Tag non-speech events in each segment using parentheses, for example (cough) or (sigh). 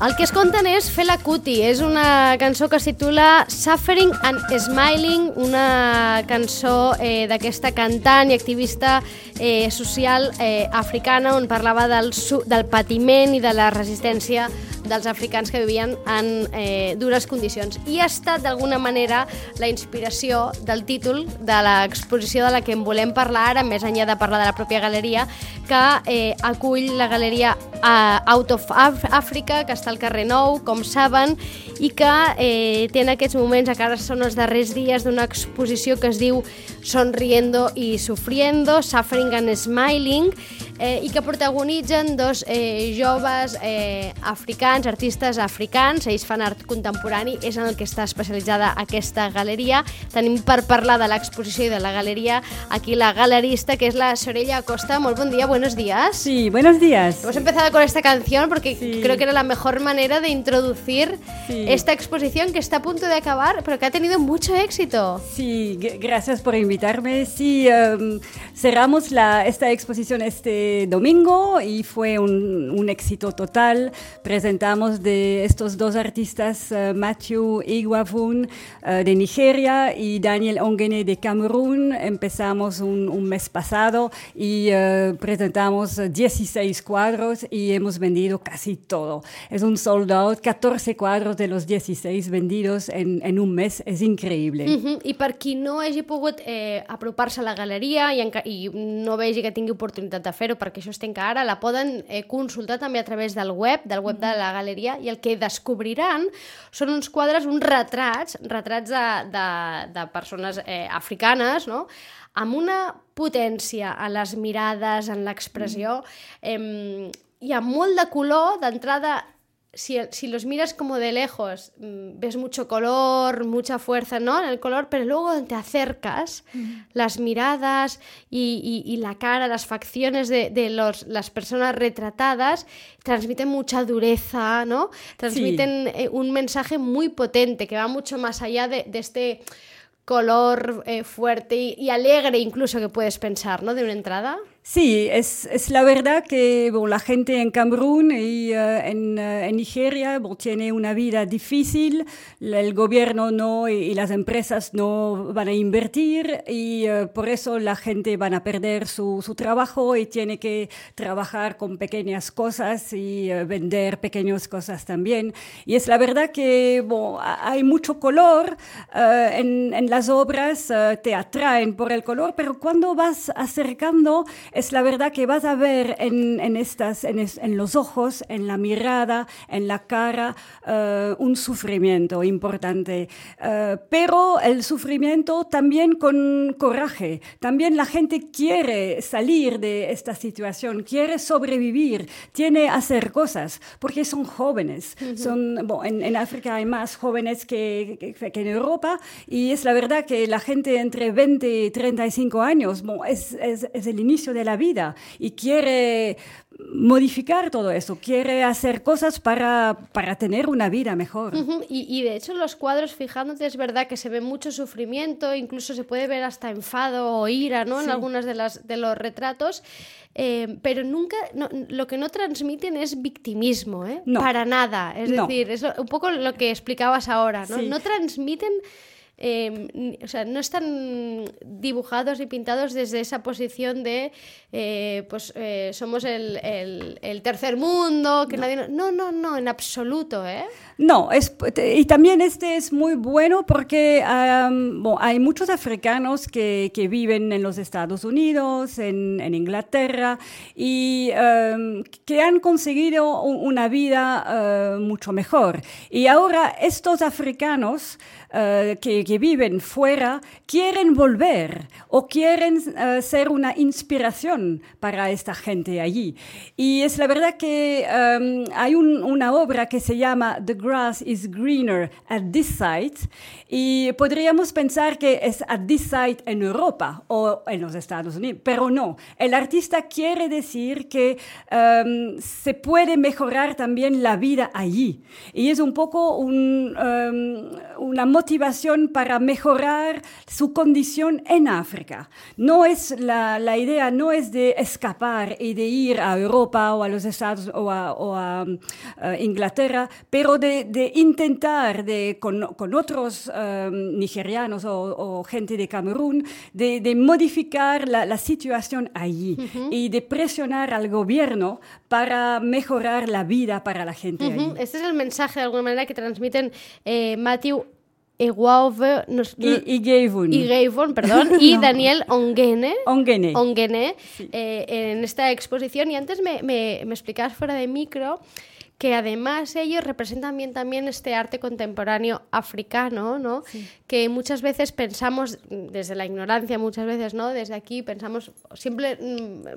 El que es conten és Fela Kuti, és una cançó que es titula Suffering and Smiling, una cançó eh, d'aquesta cantant i activista eh, social eh, africana on parlava del, del patiment i de la resistència dels africans que vivien en eh, dures condicions. I ha estat, d'alguna manera, la inspiració del títol de l'exposició de la que en volem parlar ara, més enllà de parlar de la pròpia galeria, que eh, acull la galeria eh, Out of Africa, que està al carrer Nou, com saben, i que eh, té en aquests moments, encara són els darrers dies, d'una exposició que es diu Sonriendo i Sufriendo, Suffering and Smiling, eh, i que protagonitzen dos eh, joves eh, africans, artistes africans, ells fan art contemporani, és en el que està especialitzada aquesta galeria. Tenim per parlar de l'exposició i de la galeria aquí la galerista, que és la Sorella Acosta. Molt bon dia, buenos días. Sí, buenos días. Hemos empezado con esta canción porque sí. creo que era la mejor manera de introducir sí. esta exposición que está a punto de acabar, pero que ha tenido mucho éxito. Sí, gracias por invitarme. Sí, um, cerramos la, esta exposición este domingo y fue un, un, éxito total. Presentamos de estos dos artistas, uh, Matthew Iguavun uh, de Nigeria y Daniel Ongene de Camerún. Empezamos un, un mes pasado y uh, presentamos 16 cuadros y hemos vendido casi todo. Es un sold out, 14 cuadros de los 16 vendidos en, en un mes. Es increïble. Uh -huh. I per qui no hagi pogut eh, apropar-se a la galeria i, i no vegi que tingui oportunitat de fer-ho perquè això es tanca ara, la poden eh, consultar també a través del web, del web de la galeria, i el que descobriran són uns quadres, uns retrats, retrats de, de, de persones eh, africanes, no?, amb una potència a les mirades, en l'expressió, eh, hi ha molt de color, d'entrada si, si, los miras como de lejos, mm, ves mucho color, mucha fuerza ¿no? en el color, pero luego te acercas, las miradas y, y, y, la cara, las facciones de, de los, las personas retratadas transmiten mucha dureza, ¿no? transmiten sí. eh, un mensaje muy potente que va mucho más allá de, de este color eh, fuerte y, y, alegre incluso que puedes pensar, ¿no? De una entrada. Sí, es, es, la verdad que la gente en Camerún y uh, en, uh, en, Nigeria tiene una vida difícil, el gobierno no y, y las empresas no van a invertir y uh, por eso la gente van a perder su, su, trabajo y tiene que trabajar con pequeñas cosas y vender pequeñas cosas también. Y es la verdad que hay mucho color en, en, las obras, te atraen por el color, pero cuando vas acercando es la verdad que vas a ver en, en estas, en, es, en, los ojos, en la mirada, en la cara, uh, un sufrimiento importante. Uh, pero el sufrimiento también con coraje. También la gente quiere salir de esta situación, quiere sobrevivir, tiene hacer cosas, porque son jóvenes. Uh -huh. son, bueno, en, en, África hay más jóvenes que, que, que, en Europa y es la verdad que la gente entre 20 y 35 años bueno, es, es, es el inicio de la vida y quiere modificar todo eso, quiere hacer cosas para, para tener una vida mejor. Uh -huh. y, y, de hecho los cuadros, fijándote, es verdad que se ve mucho sufrimiento, incluso se puede ver hasta enfado o ira ¿no? Sí. en algunas de, las, de los retratos, eh, pero nunca, no, lo que no transmiten es victimismo, ¿eh? no. para nada. Es no. decir, es un poco lo que explicabas ahora, ¿no? Sí. No transmiten eh, o sea, no están dibujados y pintados desde esa posición de, eh, pues eh, somos el, el, el, tercer mundo, que no. nadie... No, no, no, en absoluto, ¿eh? No, es, y también este es muy bueno porque um, bueno, hay muchos africanos que, que, viven en los Estados Unidos, en, en Inglaterra, y um, que han conseguido una vida uh, mucho mejor. Y ahora estos africanos uh, que, que, viven fuera quieren volver o quieren uh, ser una inspiración para esta gente allí. Y es la verdad que um, hay un, una obra que se llama The grass is greener at this site y podríamos pensar que es at this site en Europa o en los Estados Unidos, pero no. El artista quiere decir que um, se puede mejorar también la vida allí y es un poco um, una motivación para mejorar su condición en África. No es la, la, idea no es de escapar y de ir a Europa o a los Estados o a, a uh, Inglaterra, pero de, de intentar de, con, con otros um, nigerianos o, o, gente de Camerún de, de modificar la, la, situación allí uh -huh. y de presionar al gobierno para mejorar la vida para la gente uh -huh. allí. Este es el mensaje de alguna manera que transmiten eh, Matthew Eguave nos, y, Gavon, perdón, (laughs) y no. Daniel Ongene, Ongene. Ongene sí. eh, en esta exposición. Y antes me, me, me explicabas fuera de micro que además ellos representan bien también este arte contemporáneo africano, ¿no? Sí. Que muchas veces pensamos, desde la ignorancia muchas veces, ¿no? Desde aquí pensamos, siempre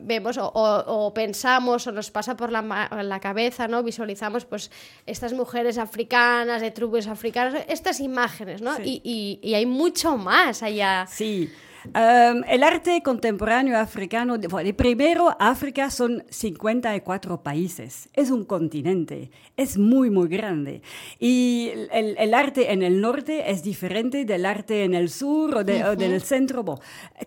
vemos o, o, o pensamos o nos pasa por la, la, cabeza, ¿no? Visualizamos pues estas mujeres africanas, de tribus africanas, estas imágenes, ¿no? Sí. Y, y, y hay mucho más allá. Sí. Um, el arte contemporáneo africano, de, primero, África son 54 países, es un continente, es muy, muy grande. Y el, el arte en el norte es diferente del arte en el sur o, de, uh -huh. o del centro. Bon,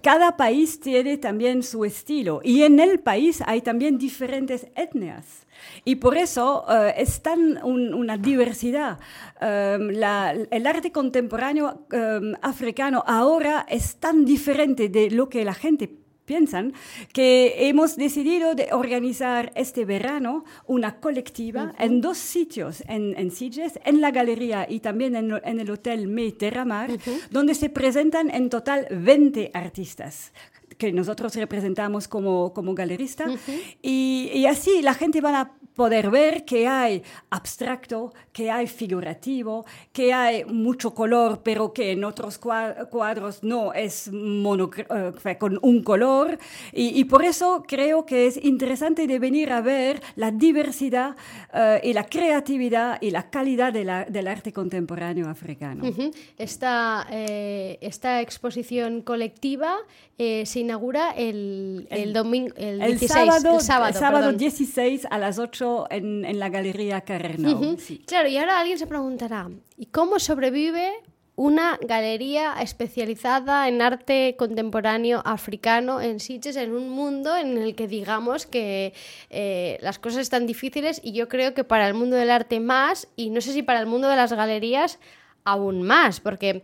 cada país tiene también su estilo y en el país hay también diferentes etnias. Y por eso uh, es tan un, una diversidad. Um, la, el arte contemporáneo um, africano ahora es tan diferente de lo que la gente piensan que hemos decidido de organizar este verano una colectiva uh -huh. en dos sitios, en, en Sitges, en la galería y también en, en el Hotel Mediterramar, uh -huh. donde se presentan en total 20 artistas que nosotros representamos como, como galerista. Uh -huh. y, y, así la gente va a poder ver que hay abstracto, que hay figurativo, que hay mucho color, pero que en otros cuadros no es mono, uh, con un color. Y, y, por eso creo que es interesante de venir a ver la diversidad uh, y la creatividad y la calidad de la, del arte contemporáneo africano. Uh -huh. esta, eh, esta exposición colectiva eh, se inaugura el, el, el domingo, el, el 16, sábado, sábado, sábado 16 a las 8 en, en la Galería. Uh -huh. sí. Claro, y ahora alguien se preguntará, ¿y cómo sobrevive una galería especializada en arte contemporáneo africano en Sitges, en un mundo en el que digamos que eh, las cosas están difíciles y yo creo que para el mundo del arte más, y no sé si para el mundo de las galerías aún más, porque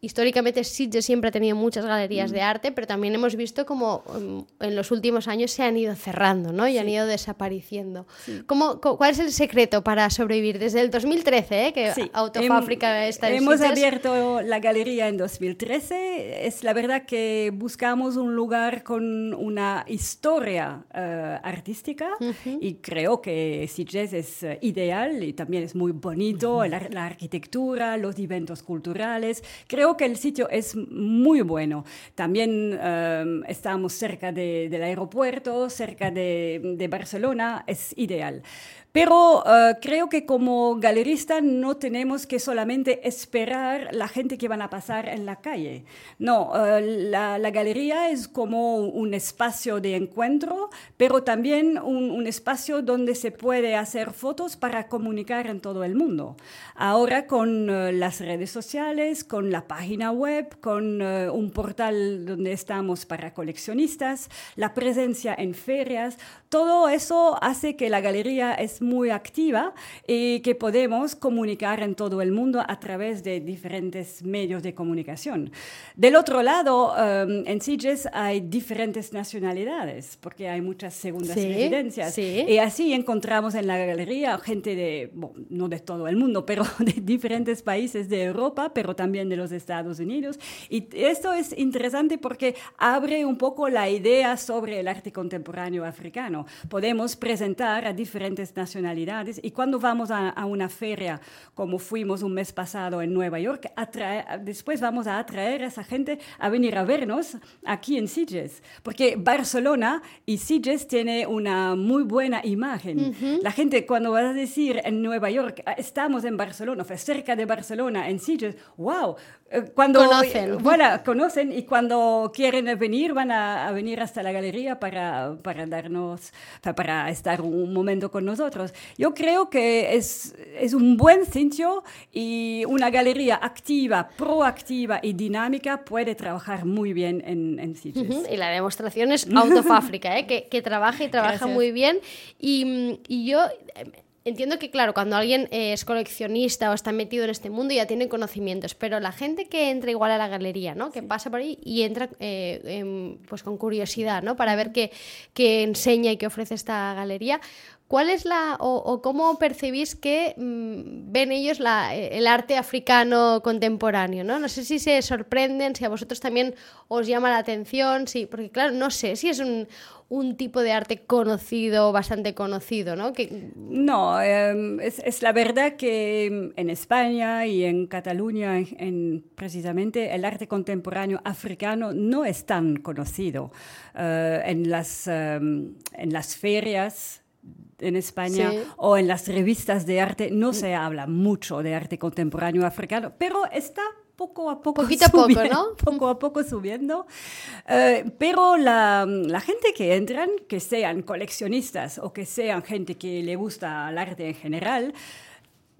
históricamente Sitges siempre ha tenido muchas galerías mm. de arte, pero también hemos visto como um, en los últimos años se han ido cerrando, ¿no? Y sí. han ido desapareciendo. Sí. ¿Cómo, ¿Cuál es el secreto para sobrevivir desde el 2013, eh, que sí. Autofábrica está en Hemos Sitges? abierto la galería en 2013. Es la verdad que buscamos un lugar con una historia uh, artística uh -huh. y creo que Sitges es uh, ideal y también es muy bonito, uh -huh. la, la arquitectura, los eventos culturales Creo que el sitio es muy bueno. También um, estamos cerca de, del aeropuerto, cerca de, de Barcelona, es ideal. Pero uh, creo que como galerista no tenemos que solamente esperar la gente que van a pasar en la calle. No, uh, la, la, galería es como un espacio de encuentro, pero también un, un, espacio donde se puede hacer fotos para comunicar en todo el mundo. Ahora con uh, las redes sociales, con la página web, con un portal donde estamos para coleccionistas, la presencia en ferias, todo eso hace que la galería es muy activa y que podemos comunicar en todo el mundo a través de diferentes medios de comunicación. Del otro lado, em, en CIGES hay diferentes nacionalidades, porque hay muchas segundas residencias. Y así encontramos en la galería gente de, bueno, no de todo el mundo, pero (laughs) de diferentes países de Europa, pero también de los Estados Unidos. Y esto es interesante porque abre un poco la idea sobre el arte contemporáneo africano. Podemos presentar a diferentes nacionalidades y cuando vamos a, una feria, como fuimos un mes pasado en Nueva York, después vamos a atraer a esa gente a venir a vernos aquí en Sitges, porque Barcelona y Sitges tiene una muy buena imagen. La gente cuando va a decir en Nueva York, ah, estamos en Barcelona, cerca de Barcelona, en Sitges, wow, eh, cuando conocen. Bueno, conocen y cuando quieren venir van a, venir hasta la galería para, para darnos, para estar un momento con nosotros. Yo creo que es, es un buen sitio y una galería activa, proactiva y dinámica puede trabajar muy bien en, en sitios. Y la demostración es (laughs) Out of Africa, ¿eh? que, que trabaja y trabaja muy bien. Y, y yo entiendo que, claro, cuando alguien es coleccionista o está metido en este mundo ya tiene conocimientos, pero la gente que entra igual a la galería, ¿no? Que pasa por ahí y entra eh, pues con curiosidad, ¿no? Para ver qué, qué enseña y qué ofrece esta galería. ¿Cuál es la o, cómo percibís que mm, ven ellos el arte africano contemporáneo? ¿no? no sé si se sorprenden, si a vosotros también os llama la atención, sí, porque claro, no sé si es un, tipo de arte conocido, bastante conocido, ¿no? No, em, es, la verdad que en España y en Cataluña en, precisamente el arte contemporáneo africano no es tan conocido. Eh, en, las, em, en las ferias en España o en las revistas de arte no se habla mucho de arte contemporáneo africano, pero está poco a poco Poquito a poco, ¿no? (laughs) poco a poco subiendo. Eh, pero la, la, gente que entran, que sean coleccionistas o que sean gente que le gusta el arte en general,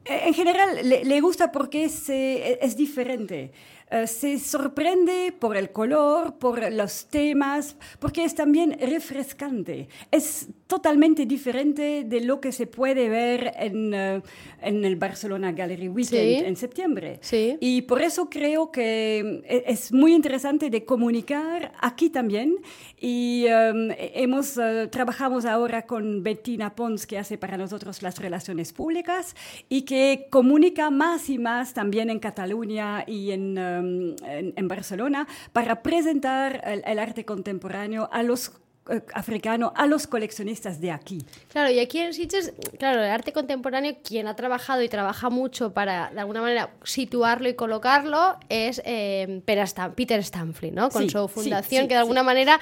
eh, en general le, le gusta porque es, eh, es diferente. Eh, se sorprende por el color, por los temas, porque es también refrescante. Es totalmente diferente de lo que se puede ver en, eh, en el Barcelona Gallery Weekend en septiembre. Sí. Y por eso creo que eh, es muy interesante de comunicar aquí también. Y hemos, trabajamos ahora con Bettina Pons, que hace para nosotros las relaciones públicas y que comunica más y más también en Cataluña y en en, Barcelona para presentar el, arte contemporáneo a los eh, africanos, a los coleccionistas de aquí. Claro, y aquí en Sitges, claro, el arte contemporáneo, quien ha trabajado y trabaja mucho para, de alguna manera, situarlo y colocarlo, es eh, Peter Stamfli, ¿no? Con su fundación, que de alguna manera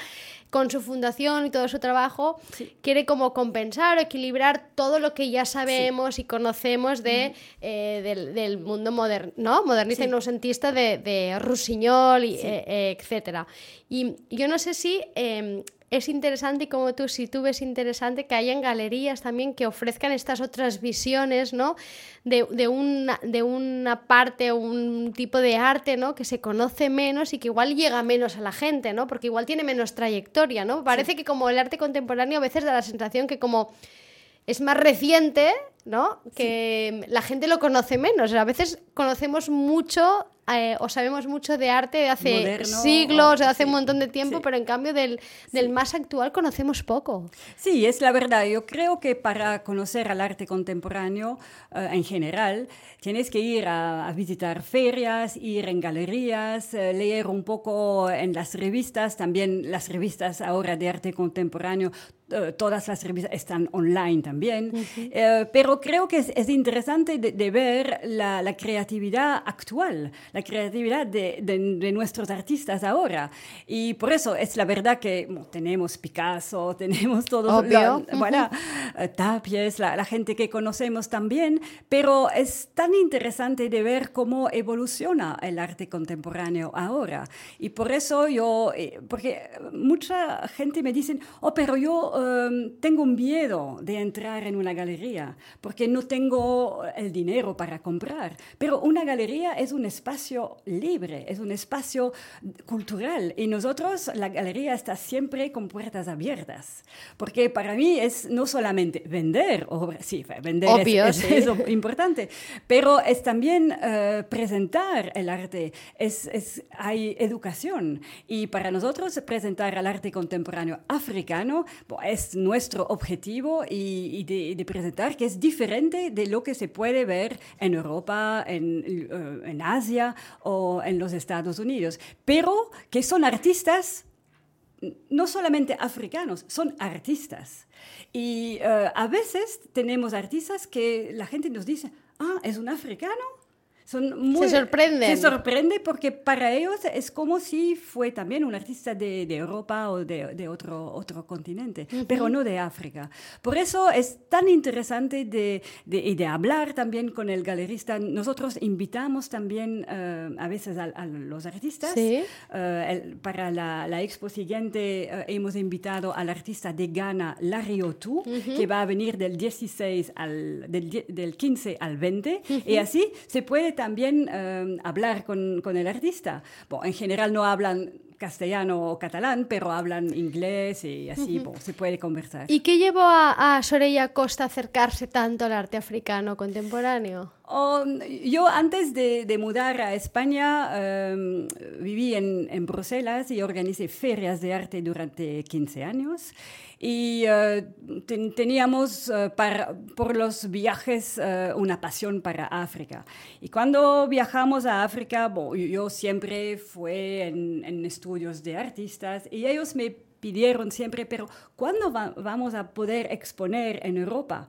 con su fundación y todo su trabajo, quiere como compensar o equilibrar todo lo que ya sabemos y conocemos de, eh, del, mundo moderno, ¿no? modernista y no de, de Rusiñol, y, eh, eh, etc. Y yo no sé si em, es interesante, y como tú, si tú ves interesante, que hayan galerías también que ofrezcan estas otras visiones, ¿no? De, de, una, de una parte, un tipo de arte, ¿no? Que se conoce menos y que igual llega menos a la gente, ¿no? Porque igual tiene menos trayectoria, ¿no? Parece que como el arte contemporáneo a veces da la sensación que como es más reciente, ¿no? Que la gente lo conoce menos. A veces conocemos mucho eh, o sabemos mucho de arte de hace siglos, de hace un montón de tiempo, pero en cambio del, del, más actual conocemos poco. Sí, es la verdad. Yo creo que para conocer al arte contemporáneo eh, en general, tienes que ir a, visitar ferias, ir en galerías, eh, leer un poco en las revistas, también las revistas ahora de arte contemporáneo todas las revistas están online también, pero creo que es, interesante de, ver la, la, creatividad actual, la creatividad de, de, nuestros artistas ahora. Y por eso es la verdad que tenemos Picasso, (laughs) tenemos todos, los bueno, eh, Tapies, la, la, gente que conocemos también, pero es tan interesante de ver cómo evoluciona el arte contemporáneo ahora. Y por eso yo, eh, porque mucha gente me dice, oh, pero yo em, tengo un miedo de entrar en una galería, porque no tengo el dinero para comprar. Pero una galería es un espacio libre, es un espacio cultural. Y nosotros, la galería está siempre con puertas abiertas, porque para mí es no solamente vender obras, sí, vender es, importante, pero es también eh, presentar el arte, es, es, hay educación. Y para nosotros presentar el arte contemporáneo africano es nuestro objetivo y, de, presentar que es diferente de lo que se puede ver en Europa, en, eh, en Asia o en los Estados Unidos, pero que son artistas no solamente africanos, son artistas. Y eh, a veces tenemos artistas que la gente nos dice, ah, es un africano se sorprenden. Se sorprende porque para ellos es como si fue también un artista de, de Europa o de, de, otro, otro continente, pero no de África. Por eso es tan interesante de, de, hablar también con el galerista. Nosotros invitamos también eh, a veces a, los artistas. ¿Sí? Eh, para la, la, expo siguiente eh, hemos invitado al artista de Ghana, Larry Otu, que va a venir del 16 al, del, del 15 al 20. Y así se puede también eh, hablar con, con, el artista. Bueno, en general no hablan castellano o catalán, pero hablan inglés y así se puede conversar. ¿Y qué llevó a, a Soraya Costa a acercarse tanto al arte africano contemporáneo? Oh, yo antes de, de, mudar a España em, viví en, en, Bruselas y organicé ferias de arte durante 15 años y eh, teníamos eh, para, por los viajes eh, una pasión para África. Y cuando viajamos a África, yo siempre fui en, en, estudios de artistas y ellos me pidieron siempre, pero ¿cuándo vamos a poder exponer en Europa?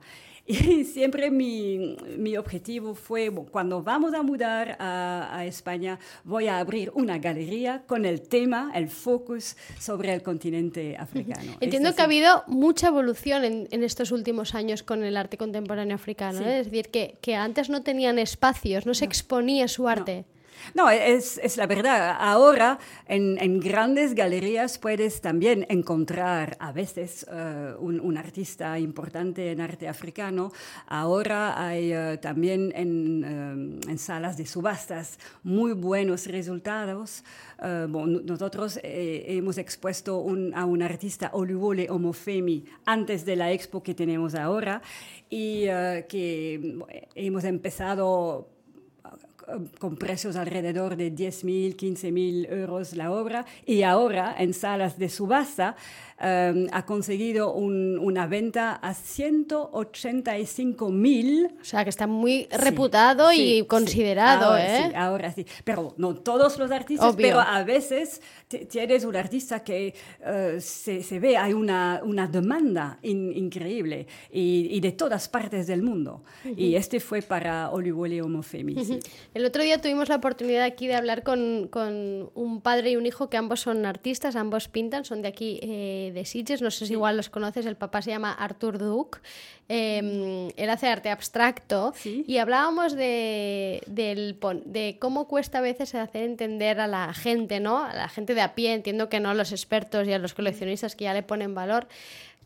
Y (laughs) siempre mi, mi objetivo fue, cuando vamos a mudar a, a, España, voy a abrir una galería con el tema, el focus sobre el continente africano. Entiendo que ha habido mucha evolución en, en, estos últimos años con el arte contemporáneo africano. ¿eh? Es decir, que, que, antes no tenían espacios, no se exponía su arte. No, es, es la verdad. Ahora en, en, grandes galerías puedes también encontrar a veces uh, un, un, artista importante en arte africano. Ahora hay uh, también en, um, en, salas de subastas muy buenos resultados. Uh, bueno, nosotros eh, hemos expuesto un, a un artista Oluwole Omofemi antes de la expo que tenemos ahora y que hemos empezado con precios alrededor de 10.000, 15.000 euros la obra. Y ahora en salas de subasta um, ha conseguido un, una venta a 185.000. O sea que está muy reputado sí, y sí, considerado. Sí, ahora, ¿eh? ahora sí, pero no todos los artistas, Obvio. pero a veces tienes un artista que uh, se, se, ve, hay una, una demanda in, increíble y, y, de todas partes del mundo. Uh -huh. Y este fue para Oluwole Omofemi. Uh -huh. El otro día tuvimos la oportunidad aquí de hablar con, con, un padre y un hijo que ambos son artistas, ambos pintan, son de aquí eh, de Sitges, no sé si igual los conoces, el papá se llama Artur Duc, eh, él hace arte abstracto ¿Sí? y hablábamos de, de, de, cómo cuesta a veces hacer entender a la gente, ¿no? A la gente de a pie, entiendo que no a los expertos y a los coleccionistas que ya le ponen valor,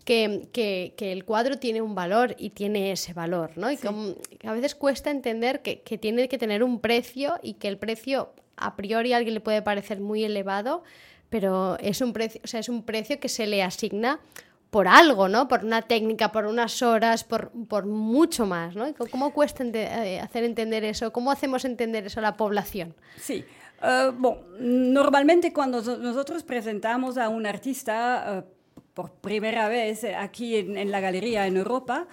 que, que, que, el cuadro tiene un valor y tiene ese valor, ¿no? Y sí. como, a veces cuesta entender que, que, tiene que tener un precio y que el precio a priori a alguien le puede parecer muy elevado, pero es un precio, o sea, es un precio que se le asigna por algo, ¿no? Por una técnica, por unas horas, por, por mucho más, ¿no? ¿Cómo cuesta eh, hacer entender eso? ¿Cómo hacemos entender eso a la población? Sí. Uh, bon, normalmente cuando nosotros presentamos a un artista uh, por primera vez aquí en, la galería en Europa,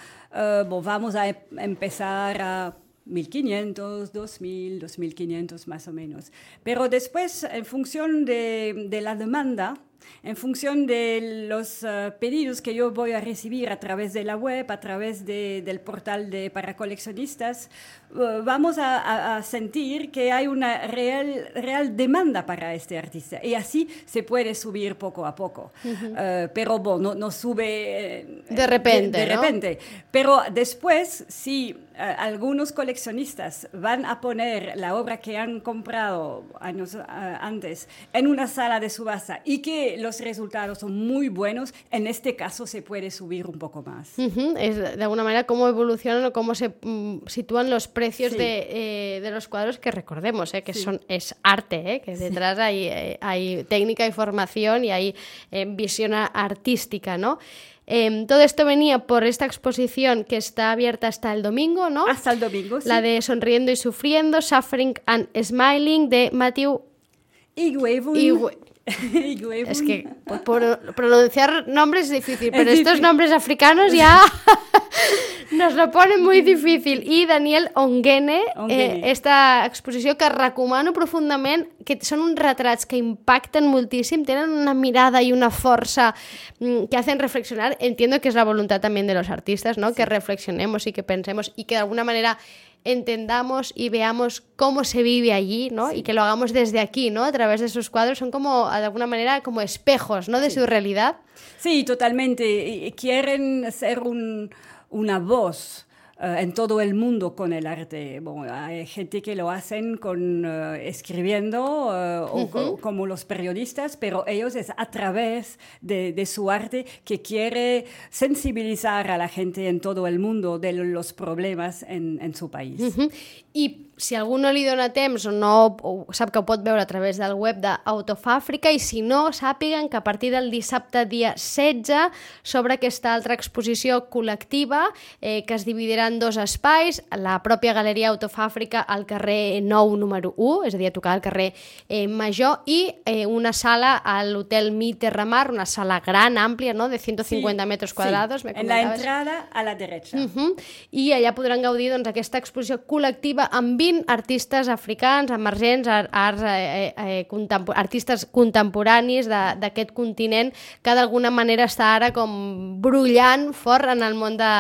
bon, vamos a empezar a 1500, 2000, 2500 más o menos. Pero después, en función de, de la demanda, en función de los uh, pedidos que yo voy a recibir a través de la web, a través de, del portal de para coleccionistas, uh, vamos a, a, a, sentir que hay una real, real demanda para este artista y así se puede subir poco a poco. Uh -huh. uh, pero bueno, no, no sube de repente. De, de ¿no? repente. Pero después, si algunos coleccionistas van a poner la obra que han comprado años antes en una sala de subasta y que los resultados son muy buenos. En este caso se puede subir un poco más. Es de alguna manera cómo evolucionan o cómo se mm, sitúan los precios Sí. de, eh, de los cuadros que recordemos, eh, que son es arte, eh, que detrás hay, eh, hay técnica y formación y hay visión artística, ¿no? Em, todo esto venía por esta exposición que está abierta hasta el domingo, ¿no? Hasta el domingo. sí. La de Sonriendo y Sufriendo, Suffering and Smiling, de Matthew Iguevun. (laughs) Es que por- por pronunciar nombres es difícil, pero estos difícil. nombres africanos ya (laughs) nos lo ponen muy difícil. I Daniel Onguene. eh, esta exposició que recomano profundament, que són uns retrats que impacten moltíssim, tenen una mirada y una força mm, que hacen reflexionar. Entiendo que es la voluntad también de los artistas, ¿no? Que reflexionemos y que pensemos y que de alguna manera entendamos y veamos cómo se vive allí, ¿no? Y que lo hagamos desde aquí, ¿no? A través de sus cuadros son como, de alguna manera, como espejos, ¿no? De su realidad. Sí, totalmente. Quieren ser un- una voz eh, en todo el mundo con el arte. Bueno, hay gente que lo hacen con eh, escribiendo eh, o co- como los periodistas, pero ellos es a través de, de su arte que quiere sensibilizar a la gente en todo el mundo de los problemas en, en su país. Si algú no li dona temps o no o sap que ho pot veure a través del web d'Autofàfrica i si no, sàpiguen que a partir del dissabte dia 16 s'obre aquesta altra exposició col·lectiva eh, que es dividirà en dos espais, la pròpia Galeria Autofàfrica al carrer 9 número 1, és a dir, a tocar al carrer eh, Major, i eh, una sala a l'hotel Mi Terramar, una sala gran, àmplia, no?, de 150 Sí, metros sí. quadrados, me En la entrada a la derecha. Uh I allà podran gaudir doncs, aquesta exposició col·lectiva amb 20 artistes africans, emergents, ar- arts, eh, eh, contempo artistes contemporanis d'aquest continent que d'alguna manera està ara com brullant fort en el món de,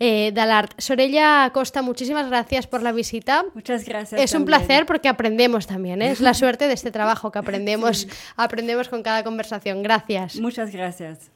eh, de l'art. Sorella Costa, muchísimas gracias por la visita. Muchas gracias. Es un también. placer porque aprendemos también, ¿eh? es la (laughs) suerte de este trabajo que aprendemos, aprendemos con cada conversación. Gracias. Muchas gracias.